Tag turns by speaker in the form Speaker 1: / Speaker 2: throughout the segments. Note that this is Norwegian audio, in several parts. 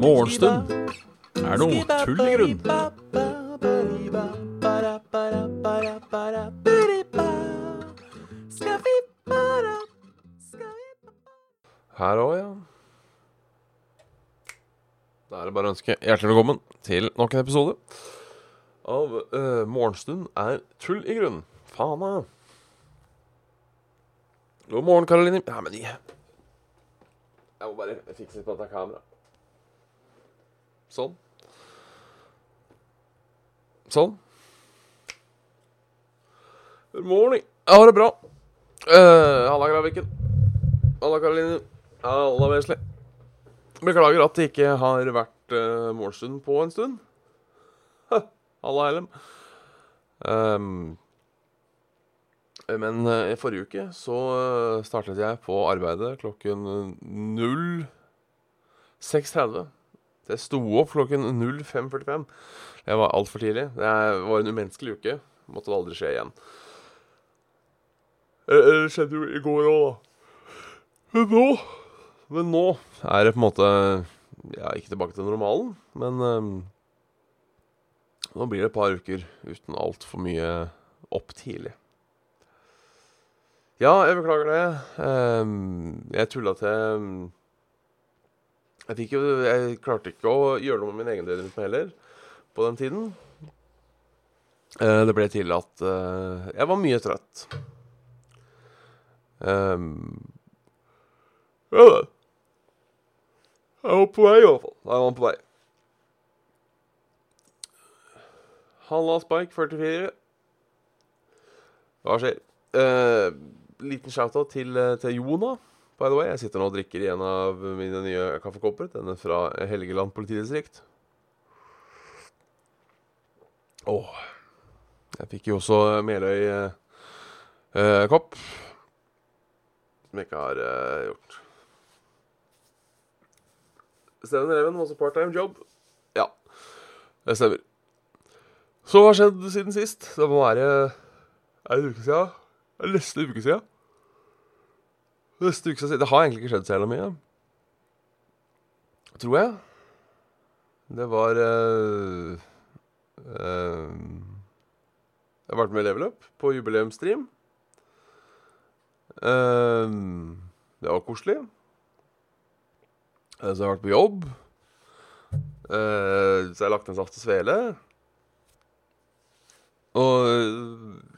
Speaker 1: Morgenstund er noe tull i grunn.
Speaker 2: Her òg, ja. Da er det bare å ønske hjertelig velkommen til nok en episode av uh, Morgenstund er tull i grunn. Faen meg. God morgen, Karoline. Ja, men jeg Jeg må bare fikse litt på dette kameraet. Sånn. Sånn. Good morning. Jeg har det bra. Uh, Halla, Graviken. Halla, Karoline. Halla, Wesley. Beklager at det ikke har vært uh, morgenstund på en stund. Halla, Hellem. Um, men uh, i forrige uke så uh, startet jeg på arbeidet klokken 06.30. Så jeg sto opp klokken 05.45. Det var altfor tidlig. Det var en umenneskelig uke. Måtte det aldri skje igjen. Eh, Det skjedde jo i går òg, da. Men nå Men nå er det på en måte Ja, ikke tilbake til normalen, men um, nå blir det et par uker uten altfor mye opp tidlig. Ja, jeg beklager det. Um, jeg tulla til um, jeg, jo, jeg klarte ikke å gjøre noe med min egen rytme heller på den tiden. Eh, det ble til at eh, jeg var mye trøtt. Ja da. Jeg var på vei, i hvert fall. Jeg var på vei. Halla, Spike 44. Hva skjer? Eh, liten shout-out til, eh, til Jona, by the way. Jeg sitter nå og drikker i en av mine nye kaffekopper. Denne fra Helgeland politidistrikt. Åh. Jeg fikk jo også Meløy-kopp. som jeg ikke har eh, gjort. Steven Reven var også part-time job. Ja, det stemmer. Så hva har skjedd siden sist? Det må være Er det en uke siden? Det er nesten en uke siden. Neste. Det har egentlig ikke skjedd så jævla mye. Tror jeg. Det var uh, uh, Jeg har vært med i Level Up på jubileumsstream. Uh, det var koselig. Så jeg har vært på jobb. Uh, så jeg har lagt en saft og svele. Og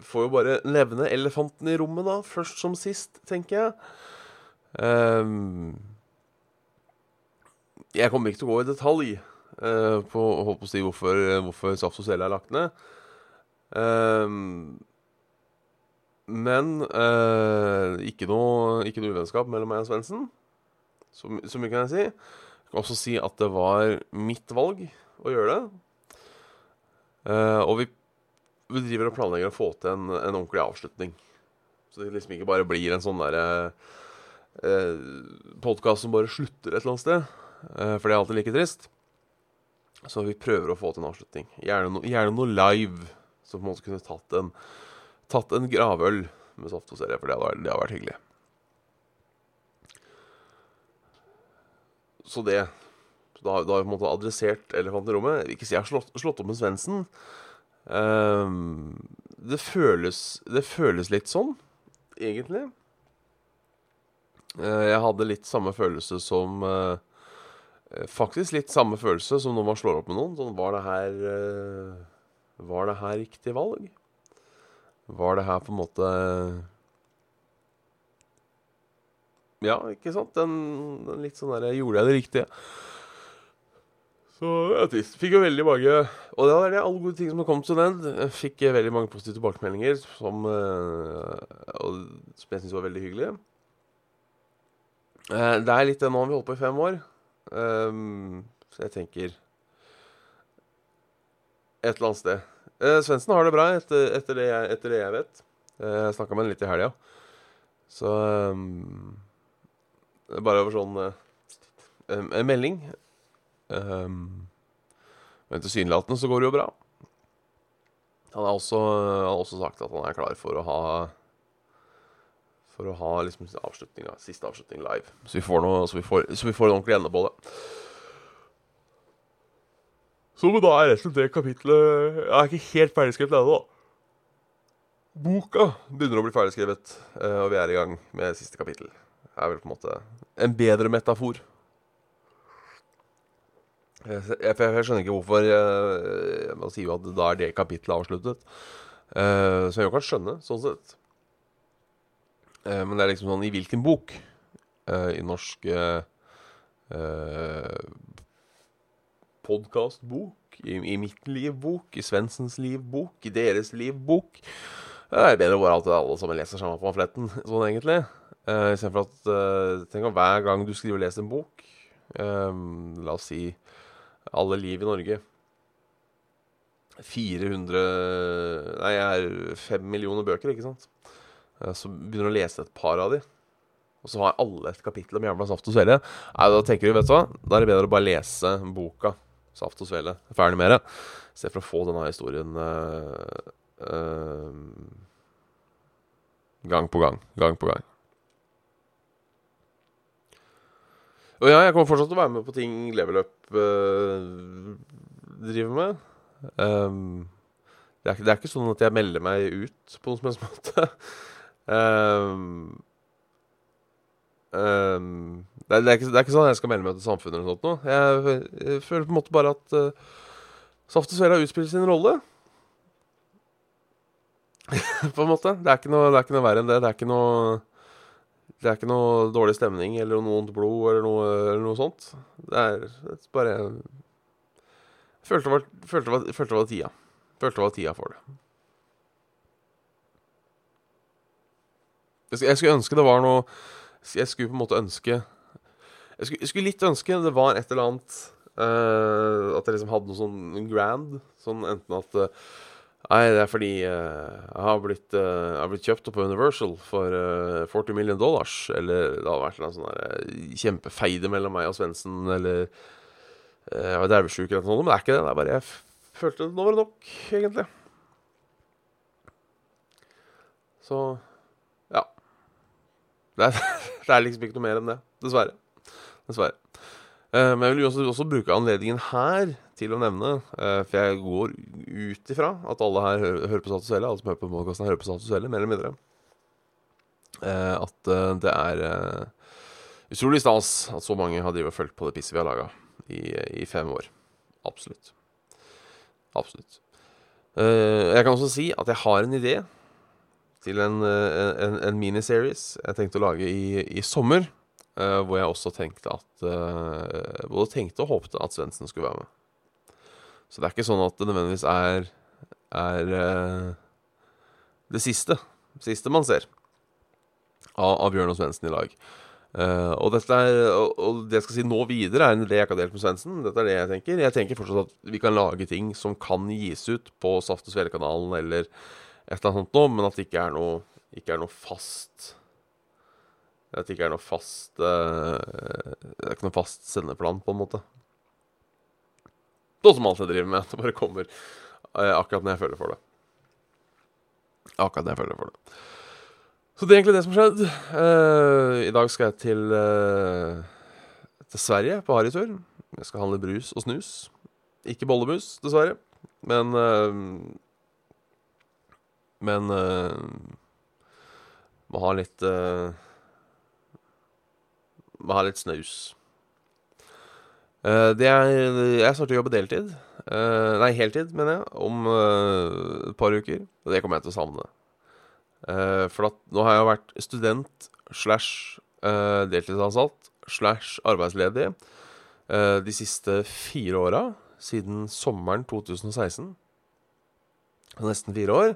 Speaker 2: får jo bare nevne elefanten i rommet, da. Først som sist, tenker jeg. Ehm, jeg kommer ikke til å gå i detalj eh, på, holde på å si hvorfor, hvorfor saft og Sele er lagt ned. Ehm, men eh, ikke noe, ikke noe uvennskap mellom meg og Svendsen. Så, så mye kan jeg si. Jeg kan også si at det var mitt valg å gjøre det. Uh, og vi, vi driver og planlegger å få til en, en ordentlig avslutning. Så det liksom ikke bare blir en sånn derre eh, podkast som bare slutter et eller annet sted. Eh, for det er alltid like trist. Så vi prøver å få til en avslutning. Gjerne, no, gjerne noe live. Så på en måte kunne tatt en, tatt en gravøl med saft for det hadde, det hadde vært hyggelig. Så det da, da har vi på en måte adressert elefanten i rommet. Jeg vil ikke si jeg har slått, slått opp med Svendsen. Um, det, føles, det føles litt sånn, egentlig. Eh, jeg hadde litt samme følelse som eh, Faktisk litt samme følelse som når man slår opp med noen. Sånn, var det her eh, Var det her riktig valg? Var det her på en måte Ja, ikke sant? Den, den litt sånn derre Gjorde jeg det riktige? Så er trist. Fikk jo veldig mange Og det er det alle gode ting som har kommet til den. Fikk veldig mange positive tilbakemeldinger som, som jeg syns var veldig hyggelige. Eh, det er litt det nå vi holdt på i fem år. Um, så jeg tenker Et eller annet sted. Uh, Svendsen har det bra, etter, etter, det, jeg, etter det jeg vet. Uh, jeg snakka med ham litt i helga. Så um, bare over sånn uh, en, melding. Um, men tilsynelatende så går det jo bra. Han har også, også sagt at han er klar for å ha For å ha liksom avslutninga, siste avslutning live. Så vi får, noe, så vi får, så vi får en ordentlig ende på det. Så da er resten av det kapitlet Jeg er ikke helt ferdigskrevet ennå, da. Boka begynner å bli ferdigskrevet, eh, og vi er i gang med siste kapittel. Det er vel på en måte en bedre metafor. Jeg, jeg, jeg skjønner ikke hvorfor jeg, Man sier at da er det kapittelet avsluttet. Uh, så jeg kan skjønne, sånn sett. Uh, men det er liksom sånn I hvilken bok? Uh, I norsk uh, podkastbok? I, I mitt livbok? I Svendsens livbok? I deres liv-bok Det er bedre bare at alle sammen leser samme pamfletten, sånn egentlig. Uh, Istedenfor at uh, Tenk om hver gang du skriver og leser en bok La oss si Alle liv i Norge. 400 Nei, jeg er 5 millioner bøker, ikke sant? Uh, så begynner du å lese et par av de. Og så har alle et kapittel om jævla Saft og Svele. Nei, da tenker du, vet du hva, da er det bedre å bare lese boka Saft og Svele. Ferdig med det. Se for å få denne historien uh, uh, gang på gang. Gang på gang. Og ja, jeg kommer fortsatt til å være med på ting Level Up uh, driver med. Um, det, er ikke, det, er ikke, sånn at jeg melder meg ut på noen som helst måte. Um, det, er, det, er ikke, det, er ikke, sånn jeg skal melde meg til samfunnet eller noe. Jeg, jeg, føler på en måte bare at uh, Saft og Svele har utspilt sin rolle. på en måte. Det er, noe, det er ikke noe verre enn det. Det er ikke noe det er ikke noe dårlig stemning eller noe vondt blod eller noe, eller noe sånt. Det er, bare Jeg følte det var tida. Følte det var tida for det. Jeg skulle ønske det var noe Jeg skulle på en måte ønske Jeg skulle, jeg skulle litt ønske det var et eller annet uh, At jeg liksom hadde noe sånn grand. Sånn enten at uh, Nei, det er fordi uh, jeg, har blitt, jeg har blitt kjøpt opp på Universal for uh, 40 million dollars. Eller det har vært en sånn kjempefeide mellom meg og Svendsen, eller jeg var dervesjuk eller noe sånt. Men det er ikke det. Det er bare jeg følte nå var det nok, egentlig. Så. Det er, det er liksom ikke noe mer enn det. Dessverre. Dessverre. men jeg vil også, også bruke anledningen her til å nevne, uh, for jeg går ut ifra at alle her hører, hører på Status alle som hører på podkasten, hører på Status mer eller mindre, uh, at uh, det er utrolig stas at så mange har drevet og fulgt på det pisset vi har laga i, i, fem år. Absolutt. Absolutt. jeg kan også si at jeg har en idé til en, en, en miniseries jeg tenkte å lage i, i sommer. hvor jeg også tenkte at Både tenkte og håpte at Svendsen skulle være med. Så det er ikke sånn at det nødvendigvis er, er uh, det siste, siste man ser av, av Bjørn og Svendsen i lag. Uh, og, er, og, og, det jeg skal si nå videre, er idé jeg ikke har delt med Svendsen. Dette er det jeg tenker. Jeg tenker fortsatt at vi kan lage ting som kan gis ut på Saft og Svele-kanalen eller et eller annet sånt nå, men at det ikke er noe, ikke er noe fast At det ikke er noe fast uh, Det er ikke noe fast sendeplan, på en måte. Noe som jeg driver med. At det bare kommer uh, akkurat når jeg føler for det. Akkurat når jeg føler for det. Så det er egentlig det som har skjedd. Uh, I dag skal jeg til, uh, til Sverige på harrytur. Jeg skal handle brus og snus. Ikke bollemus, dessverre. Men uh, Men må ha litt Må ha litt snaus. Uh, det er, jeg starter å jobbe deltid. Uh, nei, heltid, mener jeg. Om uh, et par uker. Og det kommer jeg til å savne. for at, nå har jeg vært student slash deltidsansatt slash arbeidsledig de siste fire åra. Siden sommeren 2016. Nesten fire år.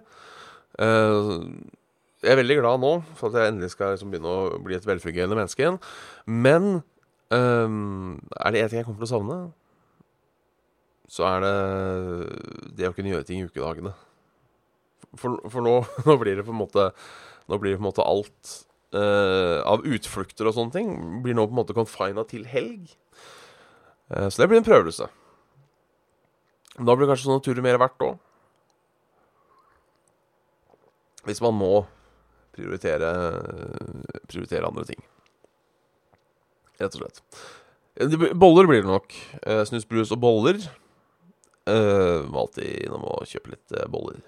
Speaker 2: Jeg er veldig glad nå for at jeg endelig skal liksom begynne å bli et velfungerende menneske igjen. Men Um, er det én ting jeg kommer til å savne, så er det det å kunne gjøre ting i ukedagene. For, for nå, nå, blir det på en måte Nå blir det på en måte alt uh, av utflukter og sånne ting blir nå på en måte confina til helg. Uh, så det blir en prøvelse. Da blir det kanskje sånne turer mer verdt òg. Hvis man må prioritere, prioritere andre ting. Rett og slett. Eh, Boller blir det nok. Snusbrus og boller. Uh, Må alltid innom og kjøpe litt eh, boller.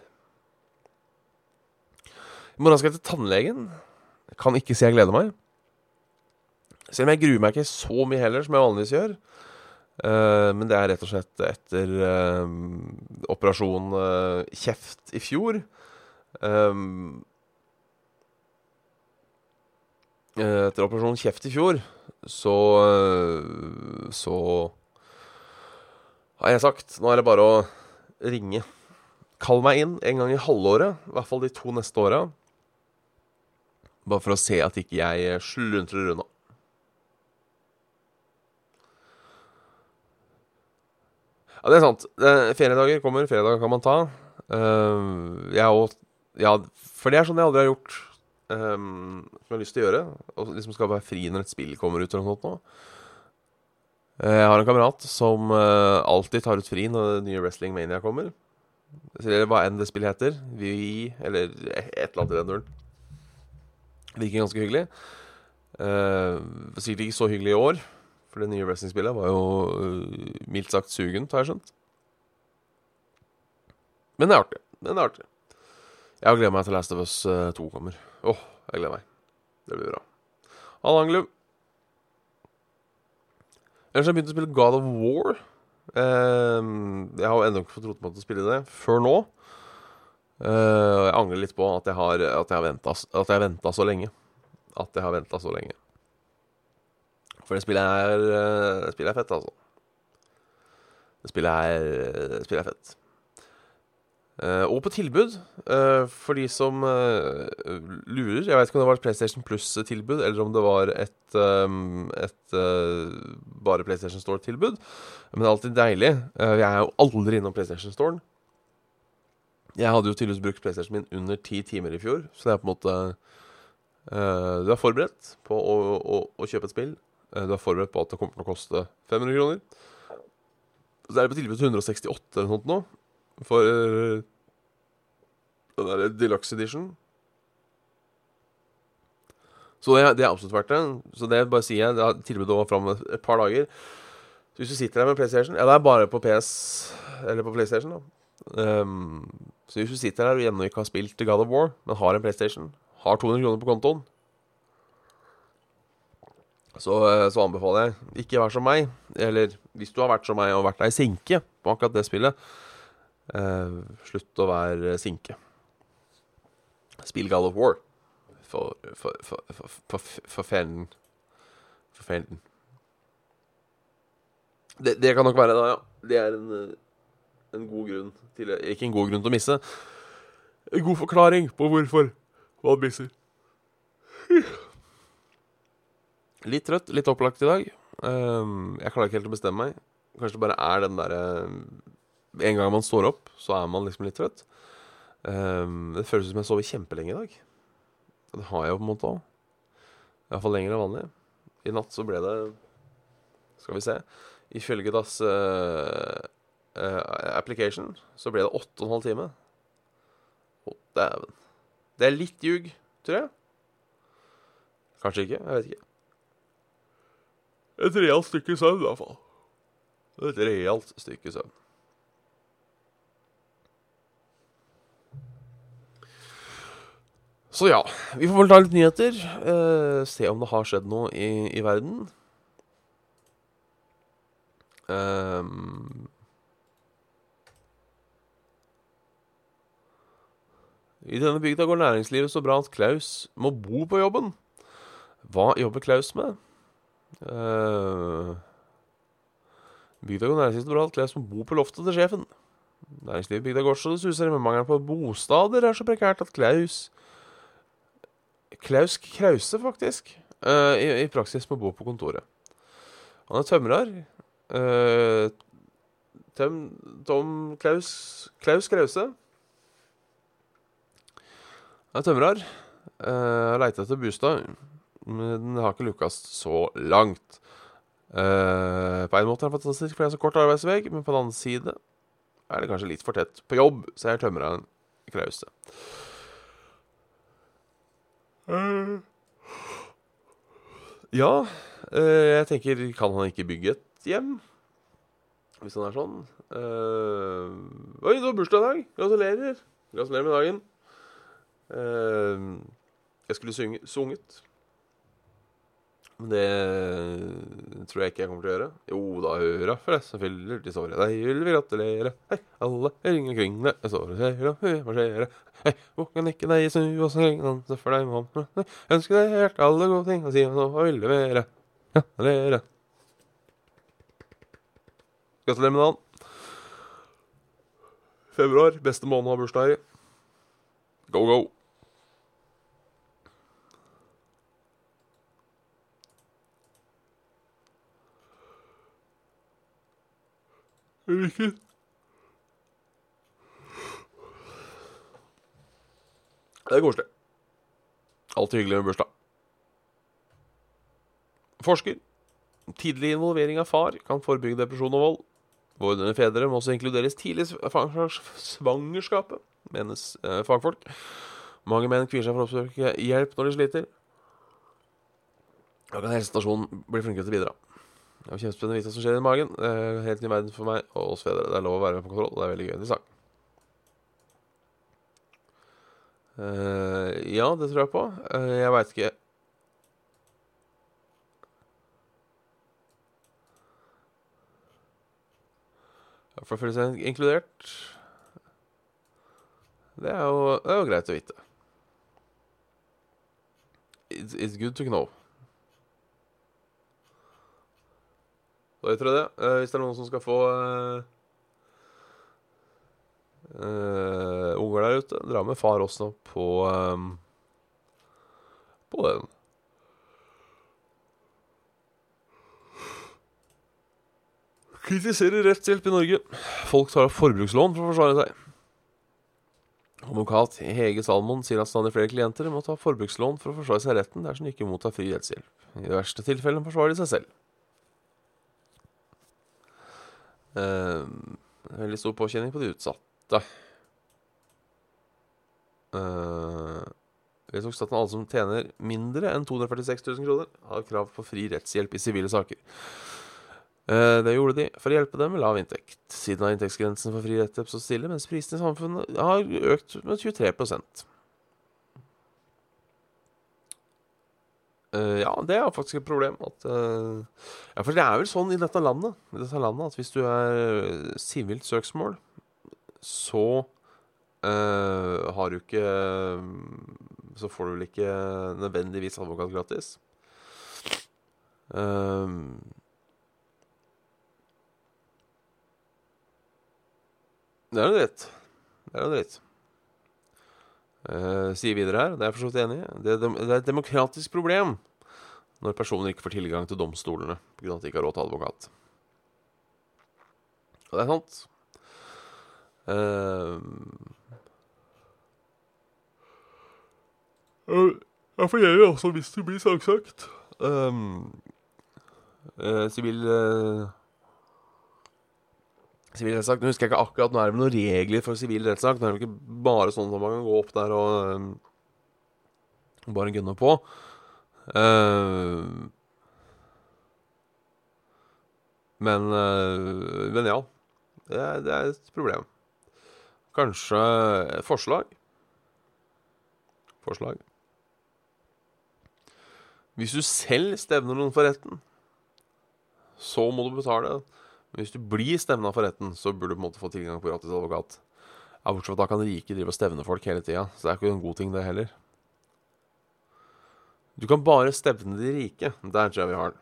Speaker 2: I morgen skal jeg til tannlegen. Jeg kan ikke si jeg gleder meg. Selv om jeg gruer meg ikke så mye heller, som jeg vanligvis gjør. Uh, men det er rett og slett etter uh, operasjon uh, kjeft i fjor. Um, eh, etter operasjon kjeft i fjor, så eh, Så har jeg sagt Nå er det bare å ringe. Kall meg inn en gang i halvåret, i hvert fall de to neste åra. Bare for å se at ikke jeg sluntrer unna. Ja, det er sant. Eh, Feriedager kommer, feriedager kan man ta. Jeg er òg Ja, for det er sånn jeg aldri har gjort. Um, som jeg har lyst til å gjøre. Og liksom skal være fri når et spill kommer ut. eller noe sånt nå. Eh, Jeg har en kamerat som uh, alltid tar ut fri når det nye Wrestling Mania kommer. Eller hva enn det spillet heter. VUI, eller et eller annet i den duren. Virker ganske hyggelig. Uh, sikkert ikke så hyggelig i år, for det nye wrestlingspillet var jo uh, mildt sagt sugent, har jeg skjønt. Men det er artig. Men det er artig. Jeg gleder meg til Last of Us eh, 2 kommer. Åh, jeg gleder meg. Det blir bra. Halla, Angelu. Ellers har jeg begynt å spille God of War. Eh, jeg har ennå ikke fått rotet meg til å spille det før nå. Eh, og jeg angrer litt på at jeg har, at jeg har venta, venta så lenge. At jeg har venta så lenge. For det spillet er, eh, det spillet er fett, altså. Det spillet er, det spillet er fett. Eh, og på tilbud, eh, for de som eh, lurer Jeg vet ikke om det var et PlayStation Plus-tilbud, eller om det var et, et bare PlayStation Store-tilbud. Men det er alltid deilig. Jeg er jo aldri innom PlayStation Store. Jeg hadde jo tydeligvis brukt PlayStation min under ti timer i fjor, så det er på en måte Du er forberedt på å, å, å kjøpe et spill. Du er forberedt på at det kommer til å koste 500 kroner. Så er det på tilbud til 168 eller noe sånt nå. For uh, den der deluxe edition. Så det, det er absolutt verdt det. Så det bare sier jeg. Det har tilbudet var fram et par dager. Så hvis du sitter der med PlayStation Ja, det er bare på PS Eller på PlayStation, da. Um, så hvis du sitter der og ennå ikke har spilt God of War, men har en PlayStation, har 200 kroner på kontoen, så, eh, så anbefaler jeg ikke vær som meg. Eller hvis du har vært som meg og vært ei sinke på akkurat det spillet, eh, slutt å være sinke. Spill God of War. For For For For, for, for fanden. Det, det kan nok være det, ja. Det er en, eh, en god grunn til Ikke en god grunn til å misse. En god forklaring på hvorfor man misser. Litt trøtt, litt opplagt i dag. Um, jeg klarer ikke helt å bestemme meg. Kanskje det bare er den derre En gang man står opp, så er man liksom litt trøtt. Um, det føles som jeg sover kjempelenge i dag. Og det har jeg jo på en måte òg. Iallfall lenger enn vanlig. I natt så ble det Skal vi se. Ifølge Das uh, uh, application så ble det åtte og en halv time. Å, dæven. Det er litt ljug, tror jeg. Kanskje ikke. Jeg vet ikke. Et realt stykke søvn, i hvert fall. Et realt stykke søvn. Så ja, vi får vel ta litt nyheter. eh, se om det har skjedd noe i, i verden. Um, I denne bygda går næringslivet så bra at Klaus må bo på jobben. Hva jobber Klaus med? Uh, bygda går næringslivet så bra at Klaus må bo på loftet til sjefen. Næringslivet i bygda går så det suser, men mangelen på bostader er så prekært at Klaus Klaus Krause, faktisk, uh, i, i praksis må bo på kontoret. Han er tømrer. Uh, tøm, Tom Klaus Klaus Krause. Han er tømrer. Uh, har leita etter bostad, men det har ikke lukkast så langt. Uh, på en måte er det fantastisk, for det er så kort arbeidsvei, men på den annen side er det kanskje litt for tett på jobb, sier tømreren Krause. Ja, eh, jeg tenker Kan han ikke bygge et hjem? Hvis han er sånn. Eh, Oi, du har bursdag i dag! Gratulerer! Gratulerer med dagen. Eh, jeg skulle synge, sunget. Men det tror jeg ikke jeg kommer til å gjøre. Jo da, hurra for det som fyller til såret. Deg vil vi gratulere. Hei, alle ringer kring deg. Så ser og marsjere. Hei, hvor kan ikke deg snu og synge danse for deg om Ønsker deg helt alle gode ting og si hva hva vil levere. Gratulere. Gratulerer med dagen. Februar, beste måned å ha bursdag i. Go, go. Ikke. Det er koselig. Alltid hyggelig med bursdag. Forsker. Tidlig involvering av far kan forebygge depresjon og vold. Vordende fedre må også inkluderes tidlig i svangerskapet, menes eh, fagfolk. Mange menn kvier seg for å oppsøke hjelp når de sliter. Da kan helsestasjonen bli flinkere til å bidra. Det er kjempespennende å vite hva som skjer i magen. Det er helt ny verden for meg og oss fedre. Det er lov å være med på kontroll, det er veldig gøy. Interessant. Uh, ja, det tror jeg på. Uh, jeg veit ikke For å føle seg inkludert Det er jo, det er jo greit å vite. It's, it's good to know. Da vet dere det. Uh, hvis det er noen som skal få uh, unger der ute, dra med far også på um, på den. Kritiserer rettshjelp i Norge. Folk tar opp forbrukslån for å forsvare seg. Advokat Hege Salmon sier at stadig flere klienter må ta forbrukslån for å forsvare seg retten dersom de ikke mottar fri rettshjelp. I de verste tilfellene forsvarer de seg selv. Uh, veldig stor påkjenning på de utsatte. Uh, tok staten alle som tjener mindre enn 246 000 kroner, har krav på fri rettshjelp i sivile saker. Uh, det gjorde de for å hjelpe dem med lav inntekt. Siden har inntektsgrensen for fri rettshjelp stått stille, mens prisene i samfunnet har økt med 23 Uh, ja, det er faktisk et problem. At, uh, ja, For det er vel sånn i dette landet, i dette landet at hvis du er sivilt søksmål, så har du ikke Så får du vel ikke nødvendigvis advokat gratis. det er jo dritt. Det er jo dritt. Uh, sier videre her, det er jeg for så vidt enig i, det, det, er et demokratisk problem når personer ikke får tilgang til domstolene pga. at de ikke har råd til advokat. Og det er sant. Uh, ja, for gjelder også hvis du blir saksøkt. Sivil uh, Sivil rettssak. Nå husker jeg ikke akkurat, nå er det noen regler for sivil rettssak. Nå er det ikke bare sånn at man kan gå opp der og um, bare gunne på. Uh, men, uh, men ja. Det er, det er, et problem. Kanskje forslag. Forslag. Hvis du selv stevner noen for retten, så må du betale men hvis du blir stevna for retten, så burde du på en måte få tilgang på gratis advokat. Ja, Bortsett fra da kan rike drive og stevne folk hele tida, så det er ikke en god ting, det heller. Du kan bare stevne de rike. Der tror jeg vi har.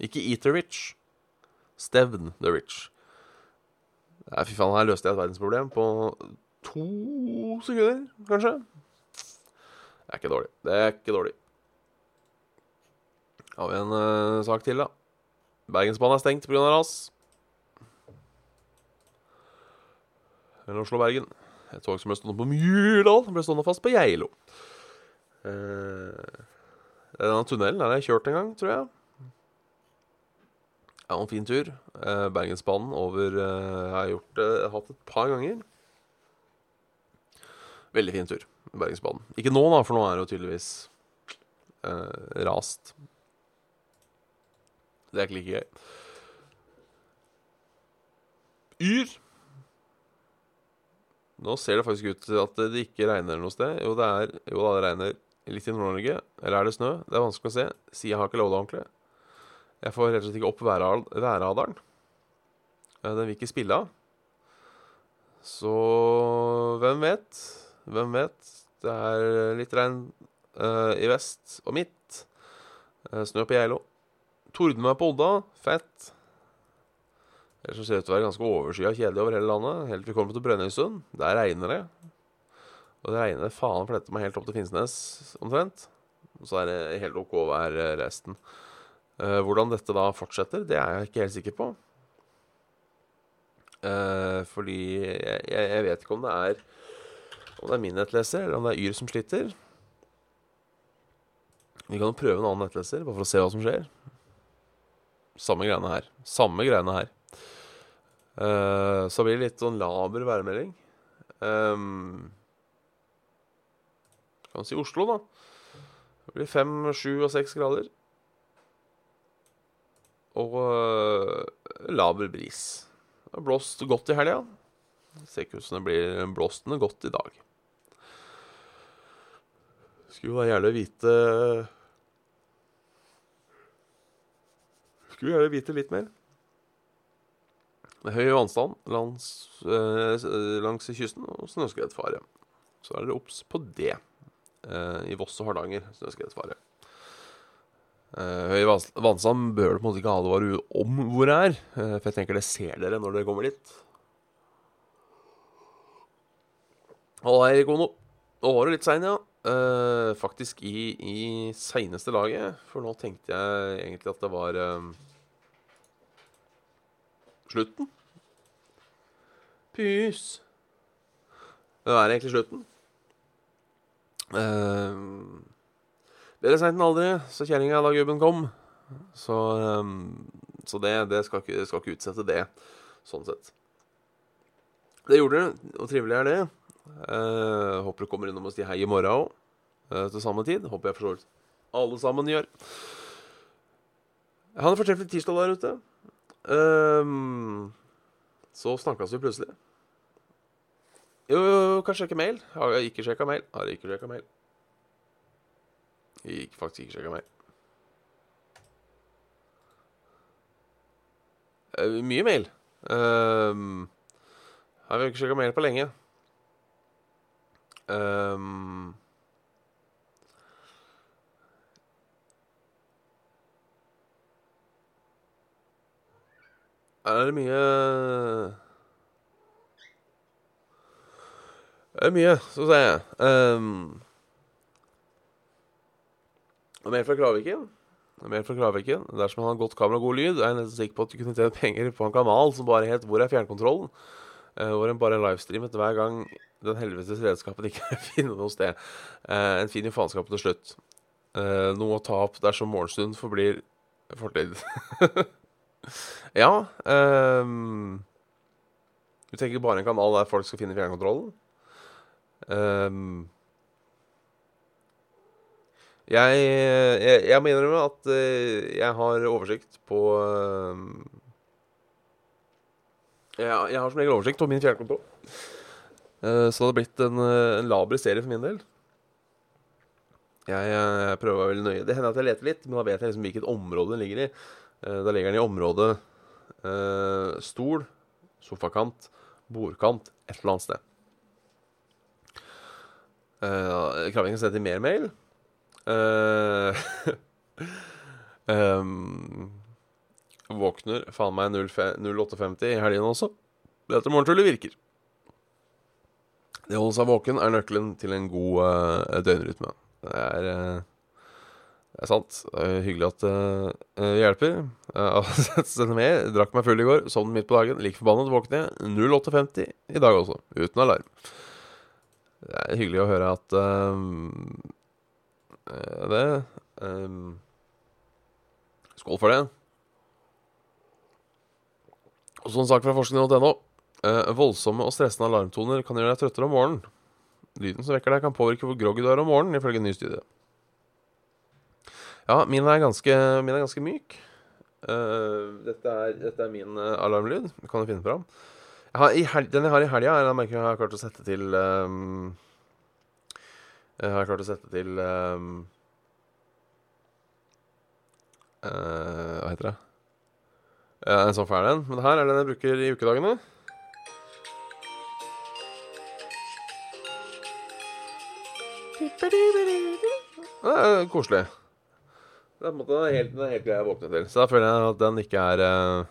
Speaker 2: Ikke eat the rich. Stevn the rich. Nei, fy faen, her løste jeg et verdensproblem på to sekunder, kanskje. Det er ikke dårlig. Det er ikke dårlig. Har vi en uh, sak til, da? Bergensbanen er stengt pga. ras. Mellom Oslo og Bergen. Et tog som ble stående på Myrdal, ble stående fast på Geilo. Eh, denne tunnelen har jeg kjørt en gang, tror jeg. Ja, en fin tur. Eh, Bergensbanen over eh, Jeg har gjort det, hatt et par ganger. Veldig fin tur. Bergensbanen. Ikke nå, da, for nå er det jo tydeligvis eh, rast. Det er ikke like gøy. Yr. Nå ser det faktisk ut til at det ikke regner noe sted. Jo, det er, jo da, det regner litt i Nord-Norge. Eller er det snø? Det er vanskelig å se. Jeg har ikke loadet ordentlig. Jeg får rett og slett ikke opp værradaren. Den vil ikke spille av. Så hvem vet? Hvem vet? Det er litt regn uh, i vest og midt. Uh, snø på Geilo. Torden meg på Odda. Fett. Ellers så ser det ut til å være ganske overskya kjedelig over hele landet. Helt til vi kommer til Brønnøysund. Der regner det. Og det regner faen flette meg helt opp til Finnsnes, omtrent. Og så er det helt OK vær resten. Eh, hvordan dette da fortsetter, det er jeg ikke helt sikker på. Eh, fordi jeg, jeg vet ikke om det er Om det er min nettleser, eller om det er Yr som sliter. Vi kan jo prøve en annen nettleser, bare for å se hva som skjer. Samme greiene her. Samme greiene her. Uh, så blir det litt sånn laber værmelding. Um, kan si Oslo, da. Det blir fem, sju og seks grader. Og uh, laber bris. Det har blåst godt i helga. Ser ikke ut som det blir blåstende godt i dag. Skulle jo gjerne vite Skulle gjerne vite litt mer. Høy vannstand langs, eh, langs kysten og snøskredfare. Så er dere obs på det. Eh, I Voss og Hardanger snøskredfare. Eh, høy vannstand bør du på en måte ikke advare om hvor det er. eh, for jeg tenker det ser dere når dere kommer dit. Halla, Erik Ono. Nå var du litt sein, ja. Eh, faktisk i, i seineste laget. For nå tenkte jeg egentlig at det var eh, slutten. Pys. Det er egentlig slutten. Uh, Bedre seint enn aldri, så kjerringa da gubben kom. Så, um, så det, det skal, ikke, skal ikke utsette det, sånn sett. Det gjorde det, og trivelig er det. Uh, håper du kommer innom og sier hei i morgen òg, til samme tid. Håper jeg forstår alle sammen gjør. Ha en fortreffelig tirsdag der ute. Ehm, så snakkes vi plutselig. Jo, jo, jo, kan sjekke mail. Har jeg ikke sjekka mail? Har jeg ikke sjekka mail? Jeg gikk faktisk ikke sjekka mail. Uh, mye mail. Um, har vi ikke sjekka mail på lenge. Um, er det mye Det er mye, så sier jeg. Um, mer fra Kraviken. Mer fra Kraviken. Dersom han har godt kamera og god lyd, er jeg nesten sikker på at du kunne tjene penger på en kanal som bare het 'Hvor er fjernkontrollen?' Uh, hvor en bare livestreamet hver gang den helvetes redskapen ikke er finne noe sted. Uh, en fin jo faenskap til slutt. Uh, noe å ta opp dersom morgenstund forblir fortid. ja um, Du tenker bare en kanal der folk skal finne fjernkontrollen? Um, jeg, jeg, jeg må innrømme at uh, jeg har oversikt på um, jeg, jeg har som regel oversikt på min fjernkontroll. Uh, så det har blitt en, en laber serie for min del. Jeg, jeg prøver å være veldig nøye. Det hender at jeg leter litt, men da vet jeg liksom hvilket område den ligger i. da ligger den i området stol, sofakant, bordkant, et eller annet sted. Uh, Kravingen sendte mer mail. Uh, um, våkner faen meg 08.50 i helgen også. Dette morgentullet virker. Det å holde seg våken er nøkkelen til en god uh, døgnrytme. Det er, uh, det er sant. Er hyggelig at det uh, hjelper. Uh, mer. Drakk meg full i går, sovnet midt på dagen. Like forbannet våkner jeg 08.50 i dag også, uten alarm. Det er hyggelig å høre at det Skål for det. Og en sak fra forskning.no. Uh, voldsomme og stressende alarmtoner kan gjøre deg trøttere om morgenen. Lyden som vekker deg, kan påvirke hvor groggy du er om morgenen, ifølge en ny studie. Ja, min er ganske, min er ganske myk. Uh, dette, er, dette, er, min uh, alarmlyd. Det kan du finne fram. Jeg har, den jeg har i helga, er den jeg har klart å sette til um, Jeg har klart å sette til um, uh, Hva heter det? en sånn fæl en. Men det her er den jeg bruker i ukedagene. Det koselig. Det er, måte, helt, den helt greia å våkne til. Så da føler jeg at den ikke er uh,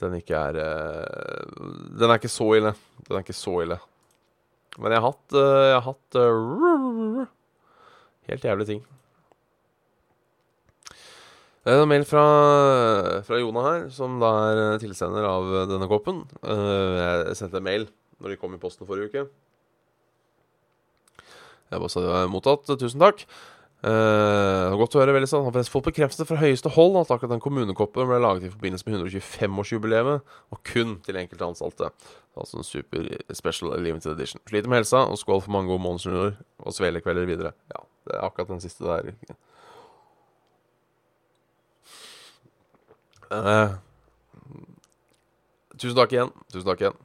Speaker 2: Den ikke er uh, Den er ikke så ille. Den er ikke så ille. Men jeg har hatt, uh, jeg har hatt helt jævlige ting. Det er en mail fra, fra Jona her, som da er tilsender av denne koppen. jeg sendte en mail når de kom i posten forrige uke. Jeg bare sa det var mottatt. Tusen takk. Uh, godt å høre, veldig sånn. Har fått bekreftelse fra høyeste hold at akkurat den kommunekoppen ble laget i forbindelse med 125-årsjubileet, og kun til enkelte ansatte. Altså en super special limited edition. Sliter med helsa, og skål for mange gode måneder og svelekvelder videre. Ja, det er akkurat den siste der. Uh, tusen takk igjen. Tusen takk igjen.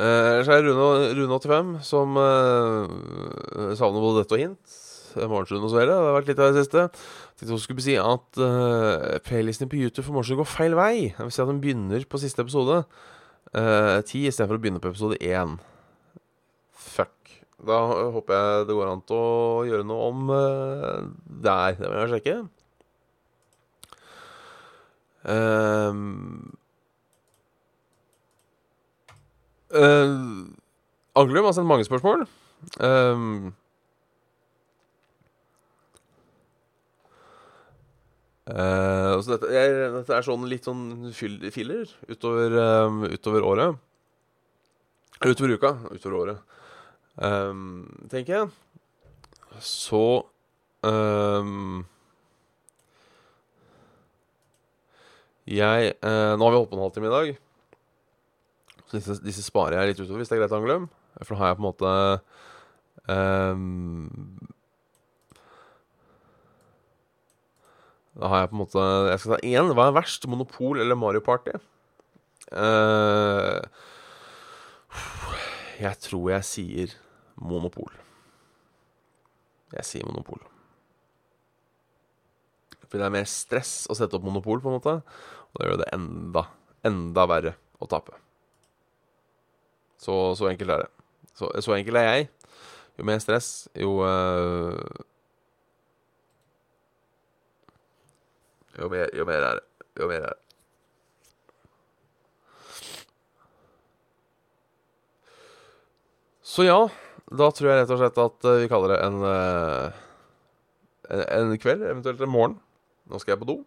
Speaker 2: Ellers uh, er det Rune85 som uh, savner både dette og hint. Morgenstund og så videre. Det har vært litt av det siste. Jeg tenkte skulle si at uh, playlisten på YouTube for Morgenstund går feil vei. Jeg vil si at den begynner på siste episode. Uh, ti uh, istedenfor å begynne på episode én. Fuck. Da håper jeg det går an til å gjøre noe om uh, der. Det må jeg sjekke. Um, Uh, Anglum har sendt mange spørsmål. Um, uh, dette, jeg, dette, er sånn litt sånn filler utover, um, utover året. Utover uka. Utover året. Um, tenker jeg. Så Jeg uh, Nå har vi holdt på en halvtime i dag. Disse, disse, sparer jeg litt utover, hvis det er greit, Anglum. For da har jeg på en måte um, Da har jeg på en måte Jeg skal ta én. Hva er verst? Monopol eller Mario Party? Uh, jeg tror jeg sier Monopol. Jeg sier Monopol. For det er mer stress å sette opp Monopol, på en måte. Og det gjør det enda, enda verre å tape. Så, så enkelt er det. Så, så, enkelt er jeg. Jo mer stress, jo uh, jo, mer, jo mer er det. Jo mer er det. Så ja, da tror jeg rett og slett at uh, vi kaller det en, uh, en, en kveld, eventuelt en morgen. Nå skal jeg på do.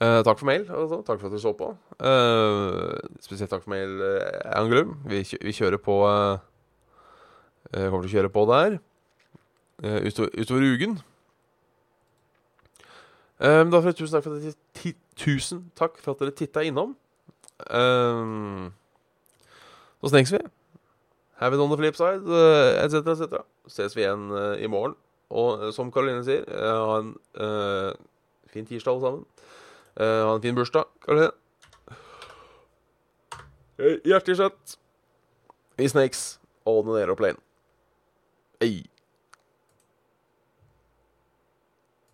Speaker 2: Uh, takk for mail. Altså. Takk for at du så på. Uh, spesielt takk for mail, uh, Anglum. Vi, vi, kjører på uh, Kommer til å kjøre på der utover, utover uken. Um, da tusen takk for at dere, tusen takk for at dere titta innom. Um, så snakkes vi. Have it on the flip side, etc., etc. Ses vi igjen i morgen. Og som Karoline sier, ha en fin tirsdag, alle sammen. Uh, ha en fin bursdag, Karoline. Hjertelig sett. Vi Snakes og den Aeroplane. Hey.